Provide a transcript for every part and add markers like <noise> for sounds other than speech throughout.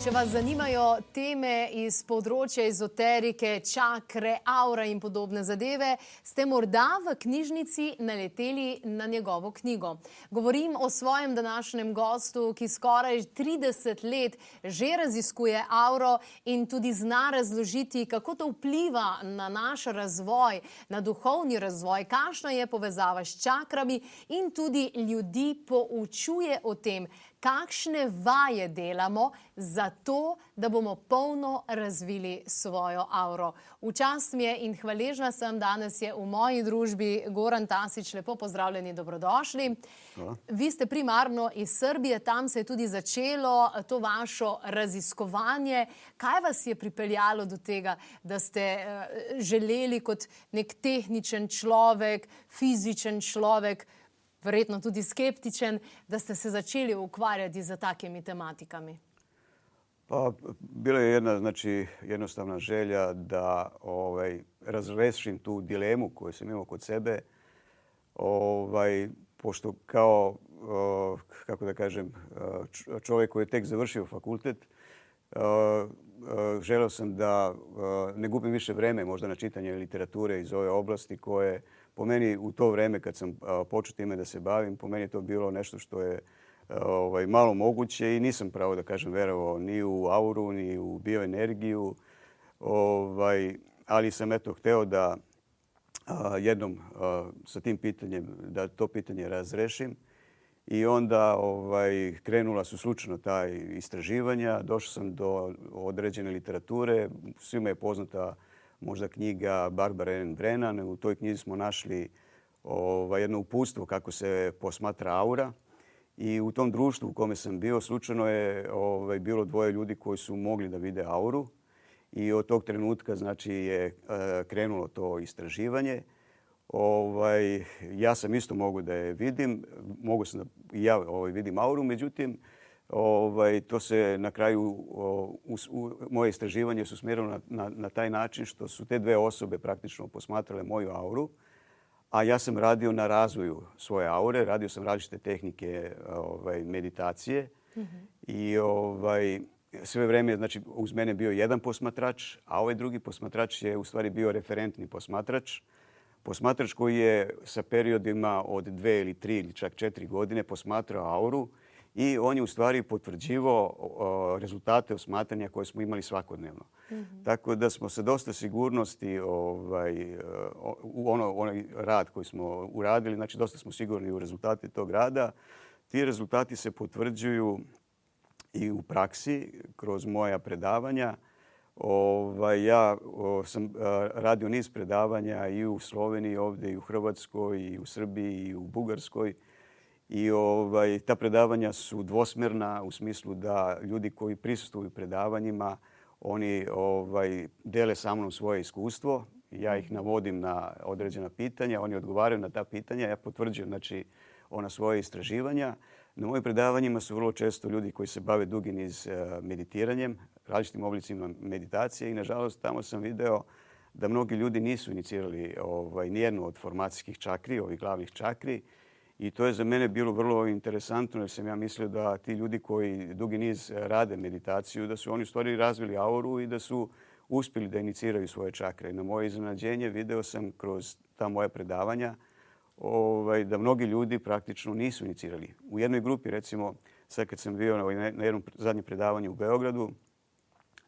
Če vas zanimajo teme iz področja ezoterike, čakre, aura in podobne zadeve, ste morda v knjižnici naleteli na njegovo knjigo. Govorim o svojem današnjem gostu, ki skoraj 30 let že raziskuje auro in tudi zna razložiti, kako to vpliva na naš razvoj, na duhovni razvoj, kakšna je povezava s čakrami in tudi ljudi poučuje o tem, kakšne vaje delamo za to, da bomo polno razvili svojo auro. Včasih mi je in hvaležna sem, danes je v moji družbi Goran Tasič, lepo pozdravljeni, dobrodošli. Hvala. Vi ste primarno iz Srbije, tam se je tudi začelo to vašo raziskovanje. Kaj vas je pripeljalo do tega, da ste uh, želeli kot nek tehničen človek, fizičen človek, verjetno tudi skeptičen, da ste se začeli ukvarjati z takimi tematikami? Pa, bila je jedna znači, jednostavna želja da ovaj, razrešim tu dilemu koju sam imao kod sebe. Ovaj, pošto kao, kako da kažem, čovjek koji je tek završio fakultet, želeo sam da ne gubim više vreme možda na čitanje literature iz ove oblasti koje po meni u to vrijeme kad sam počeo time da se bavim, po meni je to bilo nešto što je ovaj, malo moguće i nisam pravo da kažem verovao ni u auru, ni u bioenergiju. Ovaj, ali sam eto hteo da jednom sa tim pitanjem, da to pitanje razrešim. I onda ovaj, krenula su slučajno ta istraživanja. Došao sam do određene literature. Svima je poznata možda knjiga Barbara Ellen Brennan. U toj knjizi smo našli ovaj, jedno upustvo kako se posmatra aura. I u tom društvu u kome sam bio slučajno je ovaj, bilo dvoje ljudi koji su mogli da vide auru. I od tog trenutka znači, je e, krenulo to istraživanje. Ovaj, ja sam isto mogu da je vidim. Mogu sam da ja ovaj, vidim auru, međutim, Ovaj, to se na kraju, u, u, moje istraživanje su smjerilo na, na, na taj način što su te dve osobe praktično posmatrale moju auru, a ja sam radio na razvoju svoje aure, radio sam različite tehnike ovaj, meditacije mm -hmm. i ovaj, sve vrijeme znači, uz mene bio jedan posmatrač, a ovaj drugi posmatrač je u stvari bio referentni posmatrač. Posmatrač koji je sa periodima od dve ili tri ili čak četiri godine posmatrao auru i on je u stvari potvrđivao rezultate osmatranja koje smo imali svakodnevno. Mm -hmm. Tako da smo sa dosta sigurnosti ovaj, u ono, onaj rad koji smo uradili, znači dosta smo sigurni u rezultate tog rada. Ti rezultati se potvrđuju i u praksi kroz moja predavanja. Ovaj, ja o, sam radio niz predavanja i u Sloveniji, ovdje i u Hrvatskoj, i u Srbiji, i u Bugarskoj. I ovaj, ta predavanja su dvosmjerna u smislu da ljudi koji prisustuju predavanjima, oni ovaj, dele sa mnom svoje iskustvo. Ja ih navodim na određena pitanja, oni odgovaraju na ta pitanja, ja potvrđujem znači, ona svoje istraživanja. Na mojim predavanjima su vrlo često ljudi koji se bave dugi niz eh, meditiranjem, različitim oblicima meditacije i nažalost tamo sam video da mnogi ljudi nisu inicirali ovaj, nijednu od formacijskih čakri, ovih glavnih čakri, I to je za mene bilo vrlo interesantno jer sam ja mislio da ti ljudi koji dugi niz rade meditaciju, da su oni u stvari razvili auru i da su uspjeli da iniciraju svoje čakre. Na moje iznenađenje video sam kroz ta moja predavanja ovaj, da mnogi ljudi praktično nisu inicirali. U jednoj grupi, recimo, sad kad sam bio na, jednom zadnjem predavanju u Beogradu,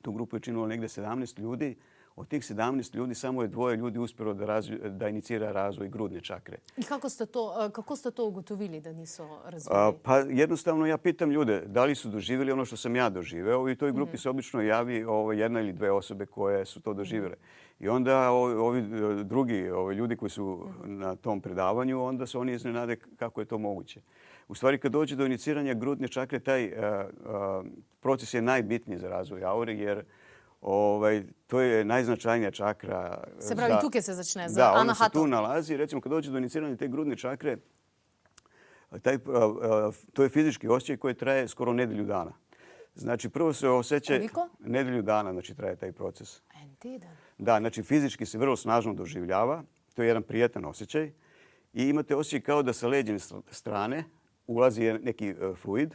tu grupu je činilo negde 17 ljudi, od tih 17 ljudi samo je dvoje ljudi uspjelo da, da inicira razvoj grudne čakre. I kako ste to, kako ste to ugotovili da nisu razvili? Pa jednostavno ja pitam ljude da li su doživjeli ono što sam ja doživeo i toj grupi mm. se obično javi ovo, jedna ili dve osobe koje su to doživjele. I onda ovi, ovi drugi ovi ljudi koji su mm. na tom predavanju, onda se oni iznenade kako je to moguće. U stvari, kad dođe do iniciranja grudne čakre, taj a, a, proces je najbitniji za razvoj aure, jer Ovaj, to je najznačajnija čakra. Se pravi, tukaj se začne za da, ona se tu nalazi. Recimo, kad dođe do iniciranja te grudne čakre, taj, to je fizički osjećaj koji traje skoro nedelju dana. Znači, prvo se osjeća... Koliko? Nedelju dana znači, traje taj proces. En tjedan? Da, znači fizički se vrlo snažno doživljava. To je jedan prijetan osjećaj. i imate osjećaj kao da sa leđene strane ulazi neki e, fluid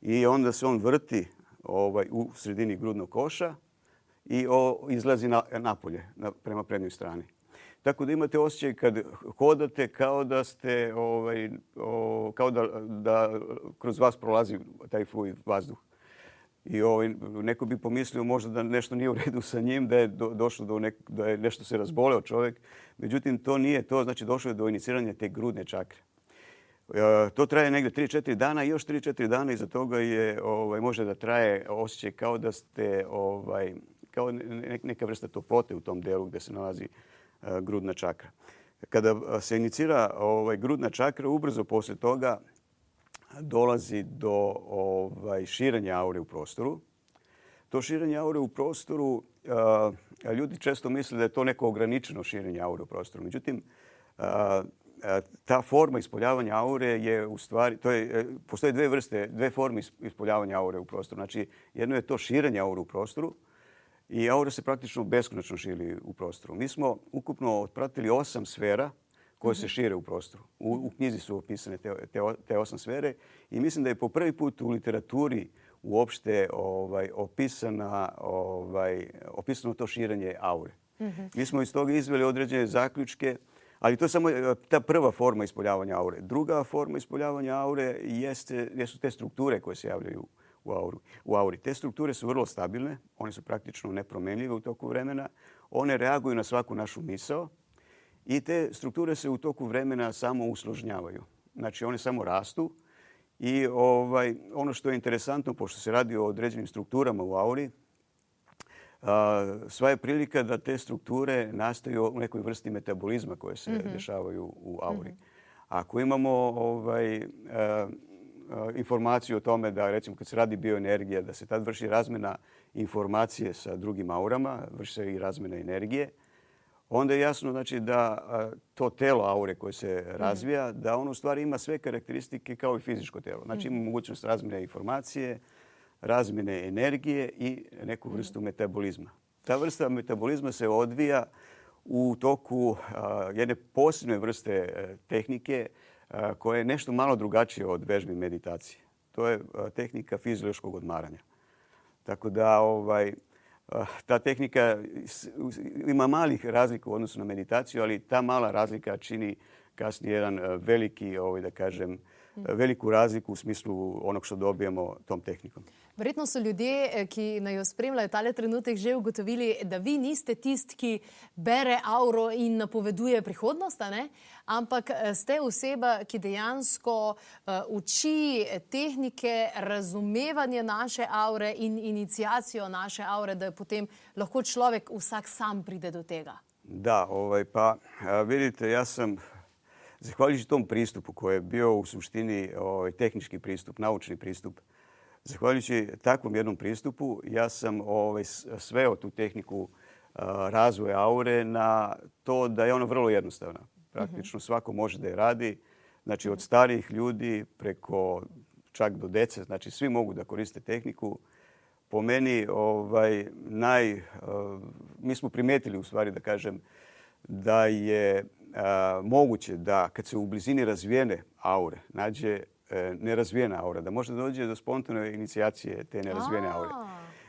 i onda se on vrti ovaj, u sredini grudnog koša i o, izlazi na, napolje, na, prema prednjoj strani. Tako da imate osjećaj kad hodate kao da ste, ovaj, kao da, da kroz vas prolazi taj fluid vazduh. I ovaj, neko bi pomislio možda da nešto nije u redu sa njim, da je do, došlo do nek, da je nešto se razboleo čovjek. Međutim, to nije to. Znači, došlo je do iniciranja te grudne čakre. E, to traje negdje 3-4 dana i još 3-4 dana iza toga je, ovaj, može da traje osjećaj kao da ste, ovaj, kao neka vrsta toplote u tom delu gdje se nalazi uh, grudna čakra. Kada se inicira ovaj, grudna čakra, ubrzo poslije toga dolazi do ovaj, širenja aure u prostoru. To širenje aure u prostoru, uh, ljudi često misle da je to neko ograničeno širenje aure u prostoru. Međutim, ta forma ispoljavanja aure je u stvari, to je, e, postoje dve vrste, dve forme ispoljavanja aure u prostoru. Znači, jedno je to širenje aure u prostoru i aura se praktično beskonačno širi u prostoru. Mi smo ukupno otpratili osam sfera koje se šire u prostoru. U, u knjizi su opisane te, te, te osam sfere i mislim da je po prvi put u literaturi uopšte ovaj, opisana, ovaj, opisano to širenje aure. Mm -hmm. Mi smo iz toga izveli određene zaključke ali to je samo e, ta prva forma ispoljavanja aure. Druga forma ispoljavanja aure jeste, jesu te strukture koje se javljaju u, auri. Te strukture su vrlo stabilne, one su praktično nepromenljive u toku vremena, one reaguju na svaku našu misao i te strukture se u toku vremena samo usložnjavaju. Znači one samo rastu i ovaj, ono što je interesantno, pošto se radi o određenim strukturama u auri, sva je prilika da te strukture nastaju u nekoj vrsti metabolizma koje se mm -hmm. dešavaju u auri. Mm -hmm. Ako imamo ovaj, informaciju o tome da recimo kad se radi bioenergija, da se tad vrši razmena informacije sa drugim aurama, vrši se i razmena energije, onda je jasno znači, da to telo aure koje se mhm. razvija, da ono u stvari ima sve karakteristike kao i fizičko telo. Znači ima mhm. mogućnost razmene informacije, razmjene energije i neku mhm. vrstu metabolizma. Ta vrsta metabolizma se odvija u toku jedne posebne vrste tehnike koja je nešto malo drugačije od vežbi meditacije. To je tehnika fiziološkog odmaranja. Tako da ovaj, ta tehnika ima malih razlika u odnosu na meditaciju, ali ta mala razlika čini kasnije jedan veliki, ovaj, da kažem, veliku razliku u smislu onog što dobijemo tom tehnikom. Verjetno so ljudje, eh, ki naj jo spremljajo tale trenutek, že ugotovili, da vi niste tisti, ki bere auro in napoveduje prihodnost, ampak eh, ste oseba, ki dejansko uh, uči tehnike razumevanja naše aure in inicijacijo naše aure, da potem lahko človek vsak sam pride do tega. Da, ovaj, pa vidite, jaz sem zahvaljujući tom pristupu koji je bio u suštini ovaj, tehnički pristup, naučni pristup, zahvaljujući takvom jednom pristupu, ja sam ovaj, sveo tu tehniku razvoja aure na to da je ona vrlo jednostavna. Praktično svako može da je radi. Znači od starijih ljudi preko čak do dece, znači svi mogu da koriste tehniku. Po meni ovaj, naj, mi smo primetili u stvari da kažem da je moguće da kad se u blizini razvijene aure nađe e, nerazvijena aura, da može dođe do spontane inicijacije te nerazvijene aure.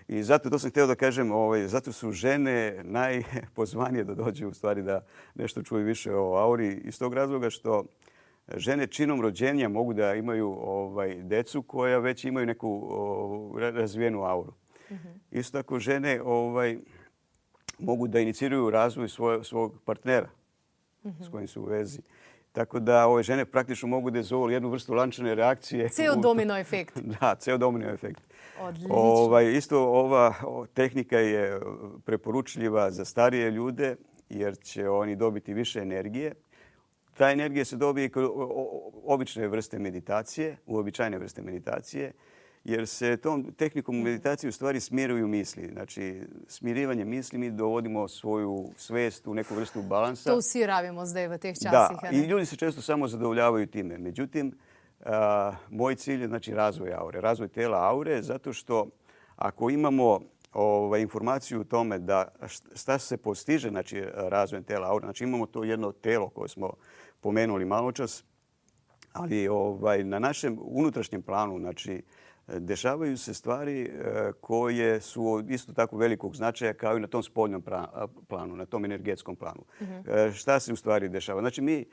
I zato to sam htio da kažem, ovaj, zato su žene najpozvanije da dođu u stvari da nešto čuju više o auri iz tog razloga što žene činom rođenja mogu da imaju ovaj, decu koja već imaju neku o, razvijenu auru. Mm -hmm. Isto tako žene ovaj, mogu da iniciraju razvoj svoj, svog partnera s kojim su u vezi. Tako da ove žene praktično mogu da izvoju jednu vrstu lančane reakcije. Ceo domino efekt. <laughs> Da, ceo domino efekt. Odlično. Ovaj, isto ova tehnika je preporučljiva za starije ljude jer će oni dobiti više energije. Ta energija se dobije kod obične vrste meditacije, uobičajene vrste meditacije jer se tom tehnikom mhm. meditacije u stvari smiruju misli. Znači, smirivanje misli mi dovodimo svoju svest u neku vrstu balansa. To svi rabimo zdaj v teh časih. Da, i ljudi se često samo zadovoljavaju time. Međutim, a, moj cilj je znači razvoj aure, razvoj tela aure, zato što ako imamo ovaj, informaciju o tome da šta se postiže znači, razvojem tela aure. Znači imamo to jedno telo koje smo pomenuli malo čas, ali ovaj, na našem unutrašnjem planu, znači, dešavaju se stvari e, koje su isto tako velikog značaja kao i na tom spoljnom planu, na tom energetskom planu. Mhm. E, šta se u stvari dešava? Znači mi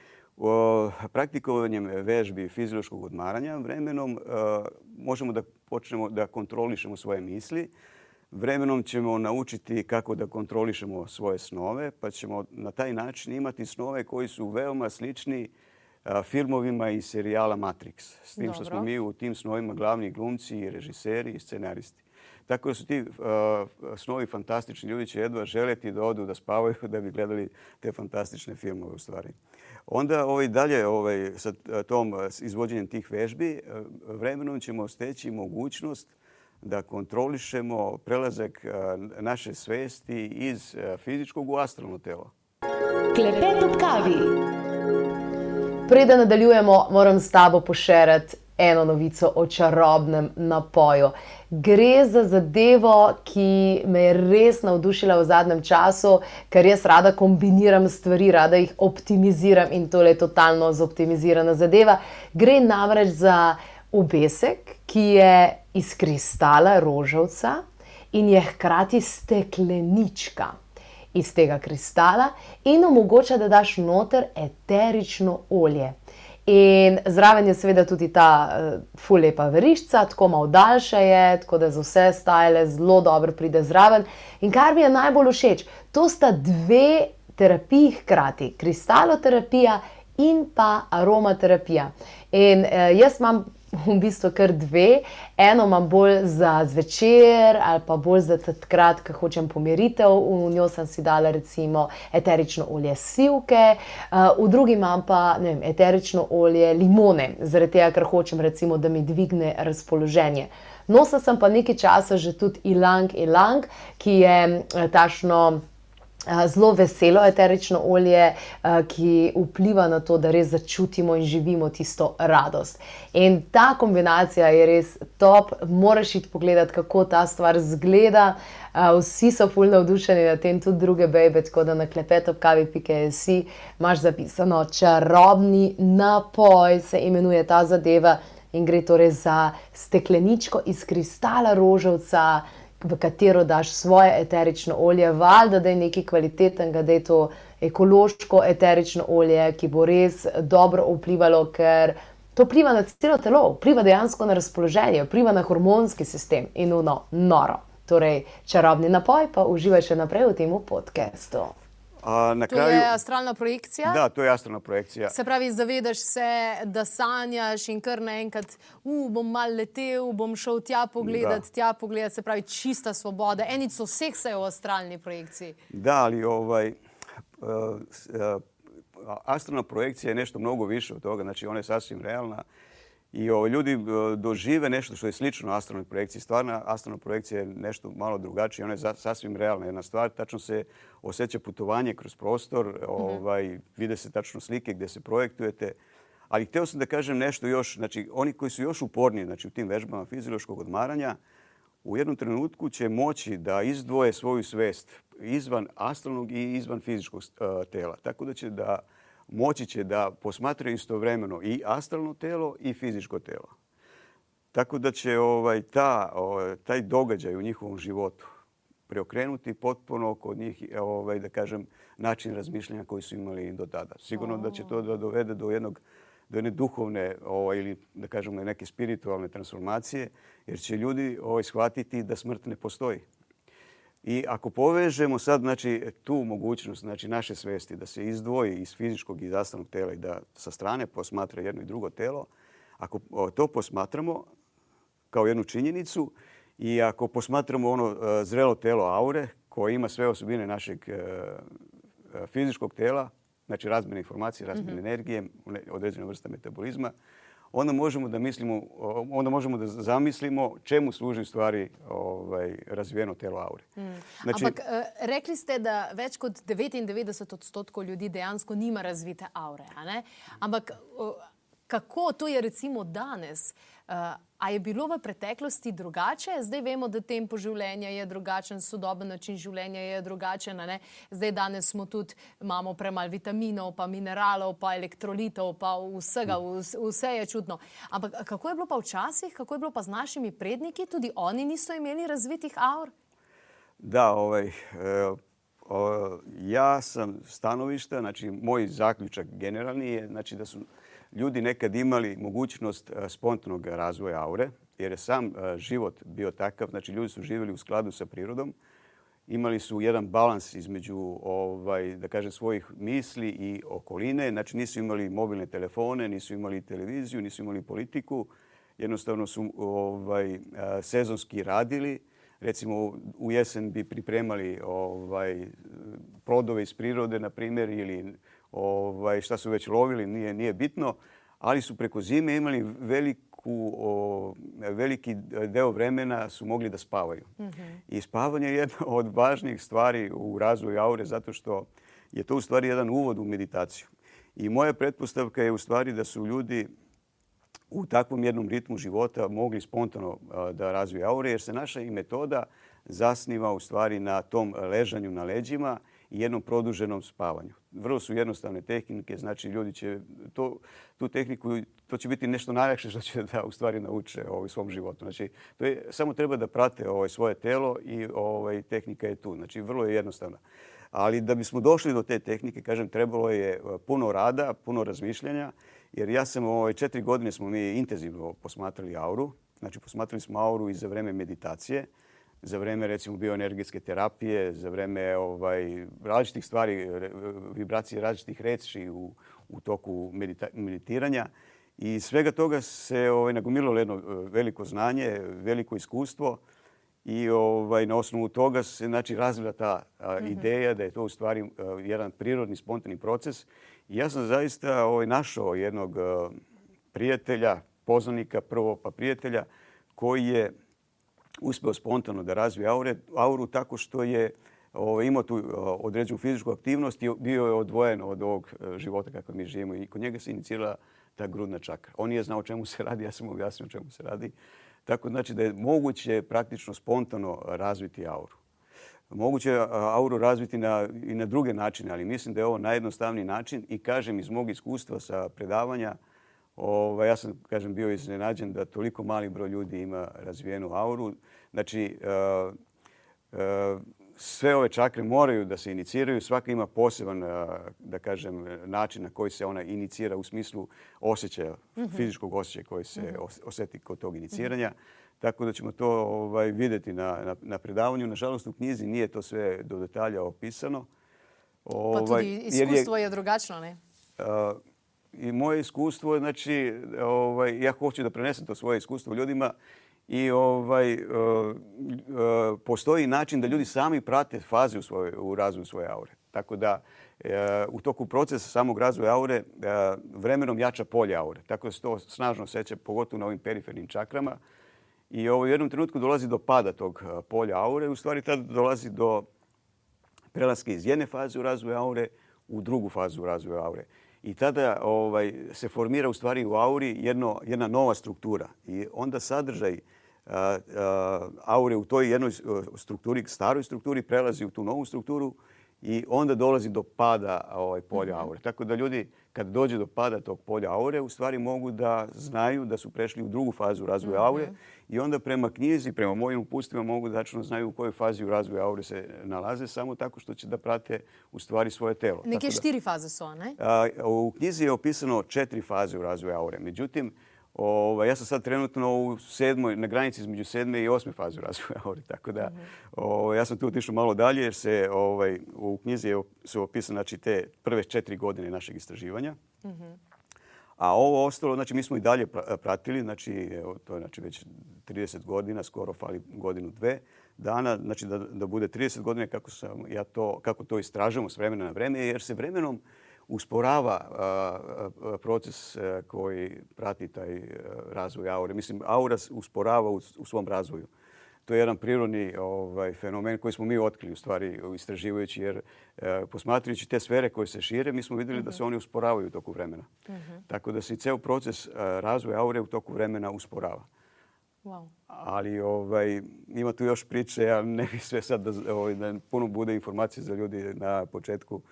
praktikovanjem vežbi fiziološkog odmaranja vremenom e, možemo da počnemo da kontrolišemo svoje misli. Vremenom ćemo naučiti kako da kontrolišemo svoje snove, pa ćemo na taj način imati snove koji su veoma slični filmovima i serijala Matrix. S tim što smo mi u tim snovima glavni glumci i režiseri i scenaristi. Tako da su ti snovi fantastični. Ljudi će jedva želeti da odu da spavaju <laughs> da bi gledali te fantastične filmove u stvari. Onda ovaj, dalje ovaj, sa tom izvođenjem tih vežbi vremenom ćemo steći mogućnost da kontrolišemo prelazak naše svesti iz fizičkog u astralno telo. Klepet ob kavi. Preden nadaljujemo, moram s tabo pošerati eno novico o čarobnem napoju. Gre za zadevo, ki me je res navdušila v zadnjem času, ker jaz rada kombiniram stvari, rada jih optimiziram in to je totalno zoptimizirana zadeva. Gre namreč za obesek, ki je iz kristala rožavca in je hkrati steklenička iz tega kristala in omogoča, da daš noter eterično olje. In zraven je seveda tudi ta uh, ful lepa verišča, tako malo daljša je, tako da za vse stajale zelo dobro pride zraven. In kar mi je najbolj všeč, to sta dve terapiji hkrati, kristaloterapija in pa aromaterapija. In uh, jaz imam v bistvu kar dve. Eno imam bolj za zvečer ali pa bolj za takrat, ko hočem pomiritev. V njo sem si dala recimo eterično olje sivke, v drugi imam pa vem, eterično olje limone, zaradi tega, ker hočem recimo, da mi dvigne razpoloženje. Nosila sem pa nekaj časa že tudi ilang ilang, ki je tašno zelo veselo eterično olje, ki vpliva na to, da res začutimo in živimo tisto radost. In ta kombinacija je res top, moraš iti pogledati, kako ta stvar zgleda. Vsi so fulno navdušeni na tem, tudi druge bebe, tako da na klepetopkavi.js imaš zapisano čarobni napoj, se imenuje ta zadeva in gre torej za stekleničko iz kristala rožavca v katero daš svoje eterično olje, valjda, da je nekaj kvalitetnega, da je to ekološko eterično olje, ki bo res dobro vplivalo, ker to vpliva na celo telo, vpliva dejansko na razpoloženje, vpliva na hormonski sistem in no, noro. Torej, čarobni napoj pa uživaj še naprej v tem podkastu. Na to kraju... je astralna projekcija. Da, to je astralna projekcija. Se pravi, zavedaš se, da sanjaš in kar naenkrat, uh, bom mal letel, bom šel tja pogledat, da. tja pogledat. Se pravi, čista svoboda. Enico vseh se je v astralni projekciji. Da, ali ovaj. Uh, uh, astralna projekcija je nešto mnogo više od toga, znači ona je sasvim realna. I o, ljudi e, dožive nešto što je slično astralnoj projekciji. Stvarna astralna projekcija je nešto malo drugačije. Ona je za, sasvim realna jedna stvar. Tačno se osjeća putovanje kroz prostor. Mm -hmm. ovaj, vide se tačno slike gdje se projektujete. Ali htio sam da kažem nešto još. Znači, oni koji su još uporniji znači, u tim vežbama fiziološkog odmaranja, u jednom trenutku će moći da izdvoje svoju svest izvan astralnog i izvan fizičkog uh, tela. Tako da će da moći će da posmatraju istovremeno i astralno telo i fizičko telo. Tako da će ovaj, ta, ovaj, taj događaj u njihovom životu preokrenuti potpuno kod njih ovaj, da kažem, način razmišljanja koji su imali do tada. Sigurno da će to da dovede do jednog do jedne duhovne ovaj, ili da kažemo neke spiritualne transformacije, jer će ljudi ovaj, shvatiti da smrt ne postoji. I ako povežemo sad znači, tu mogućnost znači, naše svesti da se izdvoji iz fizičkog i zastavnog tela i da sa strane posmatra jedno i drugo telo, ako to posmatramo kao jednu činjenicu i ako posmatramo ono e, zrelo telo aure koje ima sve osobine našeg e, e, fizičkog tela, znači razmjene informacije, razmjene mm -hmm. energije, određena vrsta metabolizma, onda možemo da mislimo, onda možemo da zamislimo čemu služi stvari ovaj, razvijeno telo aure. Mm. Znači, Ampak uh, rekli ste da več kot 99 odstotkov ljudi dejansko nima razvite aure. Ampak uh, kako to je recimo danes. Uh, a je bilo v preteklosti drugače? Zdaj vemo, da tempo življenja je drugačen, sodoben način življenja je drugačen. Zdaj danes smo tudi, imamo premalo vitaminov, pa mineralov, pa elektrolitov, pa vsega, vse je čudno. Ampak kako je bilo pa včasih, kako je bilo pa z našimi predniki, tudi oni niso imeli razvitih aur? Da, ovaj, e, o, ja sam stanovišta, znači moj zaključak generalni je znači, da su ljudi nekad imali mogućnost e, spontanog razvoja aure, jer je sam e, život bio takav, znači ljudi su živjeli u skladu sa prirodom, imali su jedan balans između ovaj, da kažem, svojih misli i okoline, znači nisu imali mobilne telefone, nisu imali televiziju, nisu imali politiku, jednostavno su ovaj, e, sezonski radili, recimo u jesen bi pripremali ovaj, plodove iz prirode, na primjer, ili ovaj, šta su već lovili, nije, nije bitno, ali su preko zime imali veliku, o, veliki deo vremena su mogli da spavaju. Mm -hmm. I spavanje je jedna od važnijih stvari u razvoju aure zato što je to u stvari jedan uvod u meditaciju. I moja pretpostavka je u stvari da su ljudi u takvom jednom ritmu života mogli spontano da razviju aure, jer se naša i metoda zasniva u stvari na tom ležanju na leđima i jednom produženom spavanju. Vrlo su jednostavne tehnike, znači ljudi će to, tu tehniku, to će biti nešto najlakše što će <laughs> da u stvari nauče ovaj, u svom životu. Znači, to je, samo treba da prate ovaj, svoje telo i ovaj, tehnika je tu. Znači, vrlo je jednostavna. Ali da bismo došli do te tehnike, kažem, trebalo je puno rada, puno razmišljanja, jer ja sam ovaj, četiri godine smo mi intenzivno posmatrali auru. Znači, posmatrali smo auru i za vreme meditacije za vreme recimo bioenergetske terapije, za vreme ovaj, različitih stvari, vibracije različitih reči u, u toku medita, meditiranja. I svega toga se ovaj, nagomilo jedno e, veliko znanje, veliko iskustvo i ovaj, na osnovu toga se znači, razvila ta a, -hmm. ideja da je to u stvari a, jedan prirodni, spontani proces. I ja sam zaista ovaj, našao jednog a, prijatelja, poznanika, prvo pa prijatelja, koji je uspeo spontano da razvije auru tako što je ovaj, imao tu određenu fizičku aktivnost i bio je odvojen od ovog e, života kako mi živimo. I kod njega se inicirala ta grudna čakra. On nije znao o čemu se radi, ja sam objasnio o čemu se radi. Tako znači da je moguće praktično spontano razviti auru. Moguće je auru razviti na, i na druge načine, ali mislim da je ovo najjednostavniji način i kažem iz mog iskustva sa predavanja, Ovaj, ja sam, kažem, bio iznenađen da toliko mali broj ljudi ima razvijenu auru. Znači, uh, uh, sve ove čakre moraju da se iniciraju. Svaka ima poseban, uh, da kažem, način na koji se ona inicira u smislu osjećaja, mm -hmm. fizičkog osjećaja koji se mm -hmm. osjeti kod tog iniciranja. Mm -hmm. Tako da ćemo to ovaj, videti na, na, na predavanju. Nažalost, u knjizi nije to sve do detalja opisano. Ovaj, pa tudi ovaj, iskustvo je, je drugačno, ne? Uh, i moje iskustvo, znači, ovaj, ja hoću da prenesem to svoje iskustvo ljudima i ovaj, uh, uh, postoji način da ljudi sami prate faze u, svoj, u razvoju svoje aure. Tako da uh, u toku procesa samog razvoja aure vremenom jača polje aure. Tako da se to snažno seća, pogotovo na ovim perifernim čakrama. I ovo, u jednom trenutku dolazi do pada tog polja aure. U stvari tada dolazi do prelaske iz jedne faze u razvoju aure u drugu fazu u razvoju aure. I tada ovaj, se formira u stvari u auri jedno, jedna nova struktura. I onda sadržaj aure u toj jednoj strukturi, staroj strukturi, prelazi u tu novu strukturu i onda dolazi do pada ovaj, polja -hmm. aure. Tako da ljudi kad dođe do pada tog polja aure, u stvari mogu da znaju da su prešli u drugu fazu razvoja aure i onda prema knjizi, prema mojim upustima mogu da tačno znaju u kojoj fazi u razvoju aure se nalaze, samo tako što će da prate u stvari svoje telo. Neke tako štiri faze su one? A, u knjizi je opisano četiri faze u razvoju aure. Međutim, Ovaj, ja sam sad trenutno u sedmoj, na granici između sedme i osme faze razvoja aure. Tako da, mm -hmm. ovaj, ja sam tu otišao malo dalje jer se ovaj, u knjizi su opisane znači, te prve četiri godine našeg istraživanja. -hmm. A ovo ostalo, znači mi smo i dalje pratili, znači evo, to je znači, već 30 godina, skoro fali godinu, dve dana, znači da, da bude 30 godina kako, sam, ja to, kako to istražujemo s vremena na vreme, jer se vremenom usporava proces e, koji prati taj e, razvoj aure. Mislim, aura usporava u svom razvoju. to je jedan prirodni ovaj, fenomen koji smo mi otkrili u stvari istraživajući jer e, posmatrajući te sfere koje se šire mi smo vidjeli da se oni usporavaju u toku vremena. Tako da se i ceo proces e, razvoja aure u toku vremena usporava. Wow. Ali ovaj, ima tu još priče, ja ne bih sve sad da, ovaj, da puno bude informacije za ljudi na početku.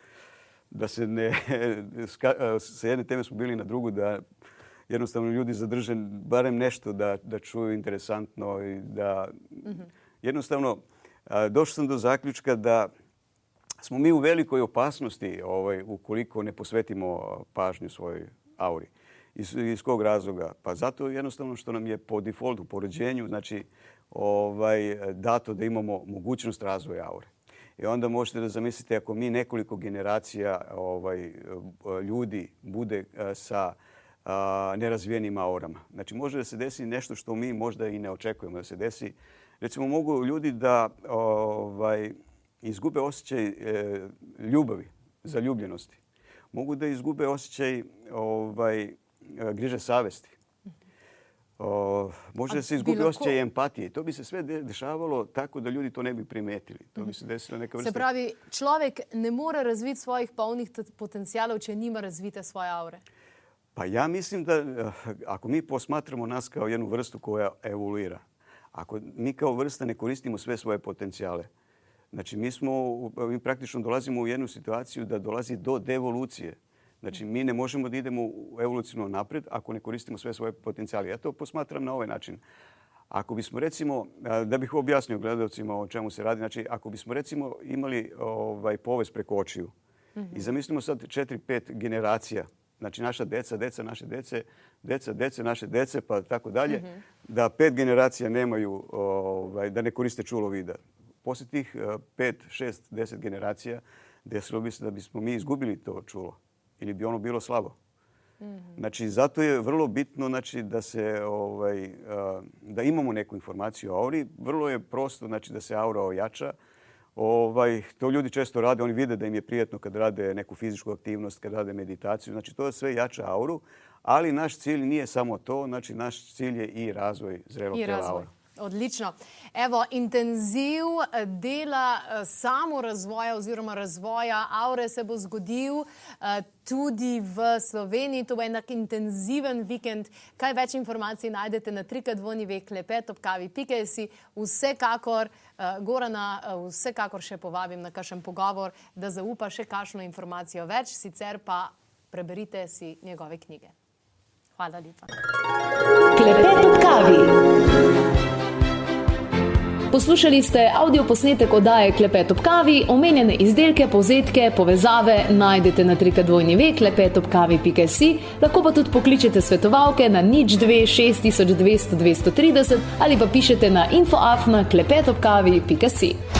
Da se ne, <laughs> sa jedne teme smo bili na drugu, da jednostavno ljudi zadrže barem nešto da, da čuju interesantno i da jednostavno došao sam do zaključka da smo mi u velikoj opasnosti ovaj, ukoliko ne posvetimo pažnju svojoj auri. Iz, iz kog razloga? Pa zato jednostavno što nam je po defaultu, po rođenju, znači ovaj, dato da imamo mogućnost razvoja aure. I onda možete da zamislite ako mi nekoliko generacija ovaj, ljudi bude sa nerazvijenim aurama. Znači može da se desi nešto što mi možda i ne očekujemo da se desi. Recimo mogu ljudi da ovaj, izgube osjećaj e, ljubavi, zaljubljenosti. Mogu da izgube osjećaj ovaj, griže savesti. O, može da se izgubi osjećaj empatije. To bi se sve dešavalo tako da ljudi to ne bi primetili. To bi se desilo neka vrsta... Se pravi, človek ne more razviti svojih polnih potencijalov, če nima razvite svoje aure. Pa ja mislim da eh, ako mi posmatramo nas kao jednu vrstu koja evoluira, ako mi kao vrsta ne koristimo sve svoje potencijale, znači mi, smo, mi praktično dolazimo u jednu situaciju da dolazi do devolucije. Znači mi ne možemo da idemo evolucijno napred ako ne koristimo sve svoje potencijale. Ja to posmatram na ovaj način. Ako bismo recimo, da bih objasnio gledalcima o čemu se radi, znači ako bismo recimo imali ovaj povez preko očiju mm -hmm. i zamislimo sad četiri, pet generacija znači naša deca, deca naše dece, deca, dece naše dece, pa tako dalje, mhm. da pet generacija nemaju, ovaj, da ne koriste čulo vida. Poslije tih pet, šest, deset generacija desilo bi se da bismo mi izgubili to čulo ili bi ono bilo slabo. Mhm. Znači, zato je vrlo bitno znači, da, se, ovaj, da imamo neku informaciju o auri. Vrlo je prosto znači, da se aura ojača. Ovaj, to ljudi često rade, oni vide da im je prijetno kad rade neku fizičku aktivnost, kad rade meditaciju. Znači to sve jača auru, ali naš cilj nije samo to, znači naš cilj je i razvoj zrelog tijela aura. Odlično. Evo, intenziv eh, dela eh, samo razvoja oziroma razvoja aure se bo zgodil eh, tudi v Sloveniji. To bo enak intenziven vikend. Kaj več informacij najdete na trikadvoni ve klepet ob kavi pikesi. Vsekakor, Gorana, vsekakor še povabim na kakšen pogovor, da zaupa še kakšno informacijo več, sicer pa preberite si njegove knjige. Hvala lepa. Klepet ob kavi. Poslušali ste avdio posnetek oddaje Klepet ob kavi, omenjene izdelke, povzetke, povezave najdete na trikadvojni ve klepetobkavi.si, lahko pa tudi pokličete svetovalke na nič 2 6200 230 ali pa pišete na infoafna klepetobkavi.si.